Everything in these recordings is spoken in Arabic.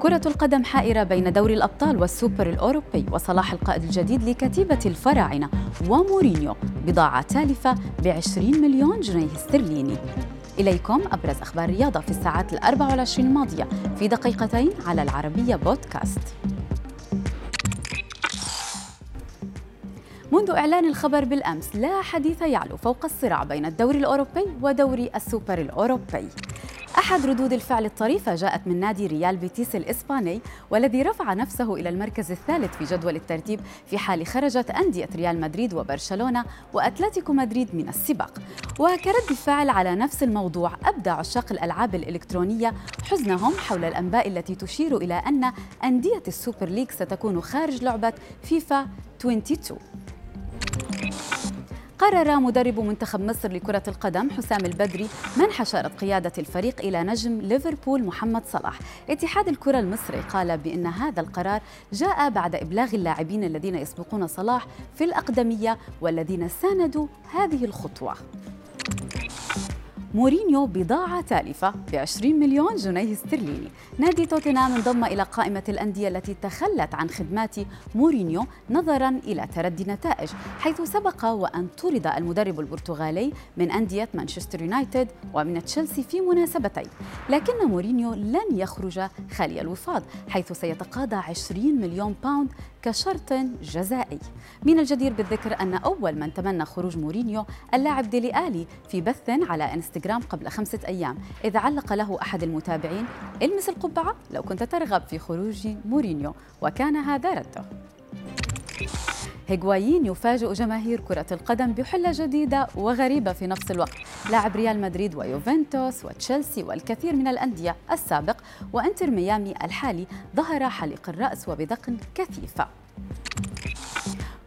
كرة القدم حائرة بين دوري الأبطال والسوبر الأوروبي وصلاح القائد الجديد لكتيبة الفراعنة ومورينيو بضاعة تالفة ب 20 مليون جنيه استرليني. إليكم أبرز أخبار الرياضة في الساعات الأربع والعشرين الماضية في دقيقتين على العربية بودكاست. منذ إعلان الخبر بالأمس لا حديث يعلو فوق الصراع بين الدوري الأوروبي ودوري السوبر الأوروبي. أحد ردود الفعل الطريفة جاءت من نادي ريال بيتيس الإسباني والذي رفع نفسه إلى المركز الثالث في جدول الترتيب في حال خرجت أندية ريال مدريد وبرشلونة وأتلتيكو مدريد من السباق. وكرد فعل على نفس الموضوع أبدى عشاق الألعاب الإلكترونية حزنهم حول الأنباء التي تشير إلى أن أندية السوبر ليج ستكون خارج لعبة فيفا 22 قرر مدرب منتخب مصر لكرة القدم حسام البدري منح شارة قيادة الفريق إلى نجم ليفربول محمد صلاح. اتحاد الكرة المصري قال بأن هذا القرار جاء بعد إبلاغ اللاعبين الذين يسبقون صلاح في الأقدمية والذين ساندوا هذه الخطوة. مورينيو بضاعة تالفة ب 20 مليون جنيه استرليني. نادي توتنهام انضم إلى قائمة الأندية التي تخلت عن خدمات مورينيو نظرا إلى تردي النتائج حيث سبق وأن طرد المدرب البرتغالي من أندية مانشستر يونايتد ومن تشيلسي في مناسبتين. لكن مورينيو لن يخرج خالي الوفاض حيث سيتقاضى 20 مليون باوند كشرط جزائي. من الجدير بالذكر أن أول من تمنى خروج مورينيو اللاعب ديلي آلي في بث على إنستغرام. قبل خمسة أيام. إذ علق له أحد المتابعين إلمس القبعة لو كنت ترغب في خروج مورينيو. وكان هذا رده. هيغوايين يفاجئ جماهير كرة القدم بحلة جديدة وغريبة في نفس الوقت. لاعب ريال مدريد ويوفنتوس وتشيلسي والكثير من الأندية السابق وإنتر ميامي الحالي ظهر حليق الرأس وبدقن كثيفة.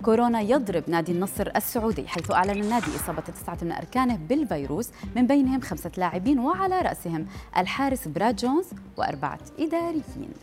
كورونا يضرب نادي النصر السعودي حيث أعلن النادي إصابة تسعة من أركانه بالفيروس من بينهم خمسة لاعبين وعلى رأسهم الحارس براد جونز وأربعة إداريين.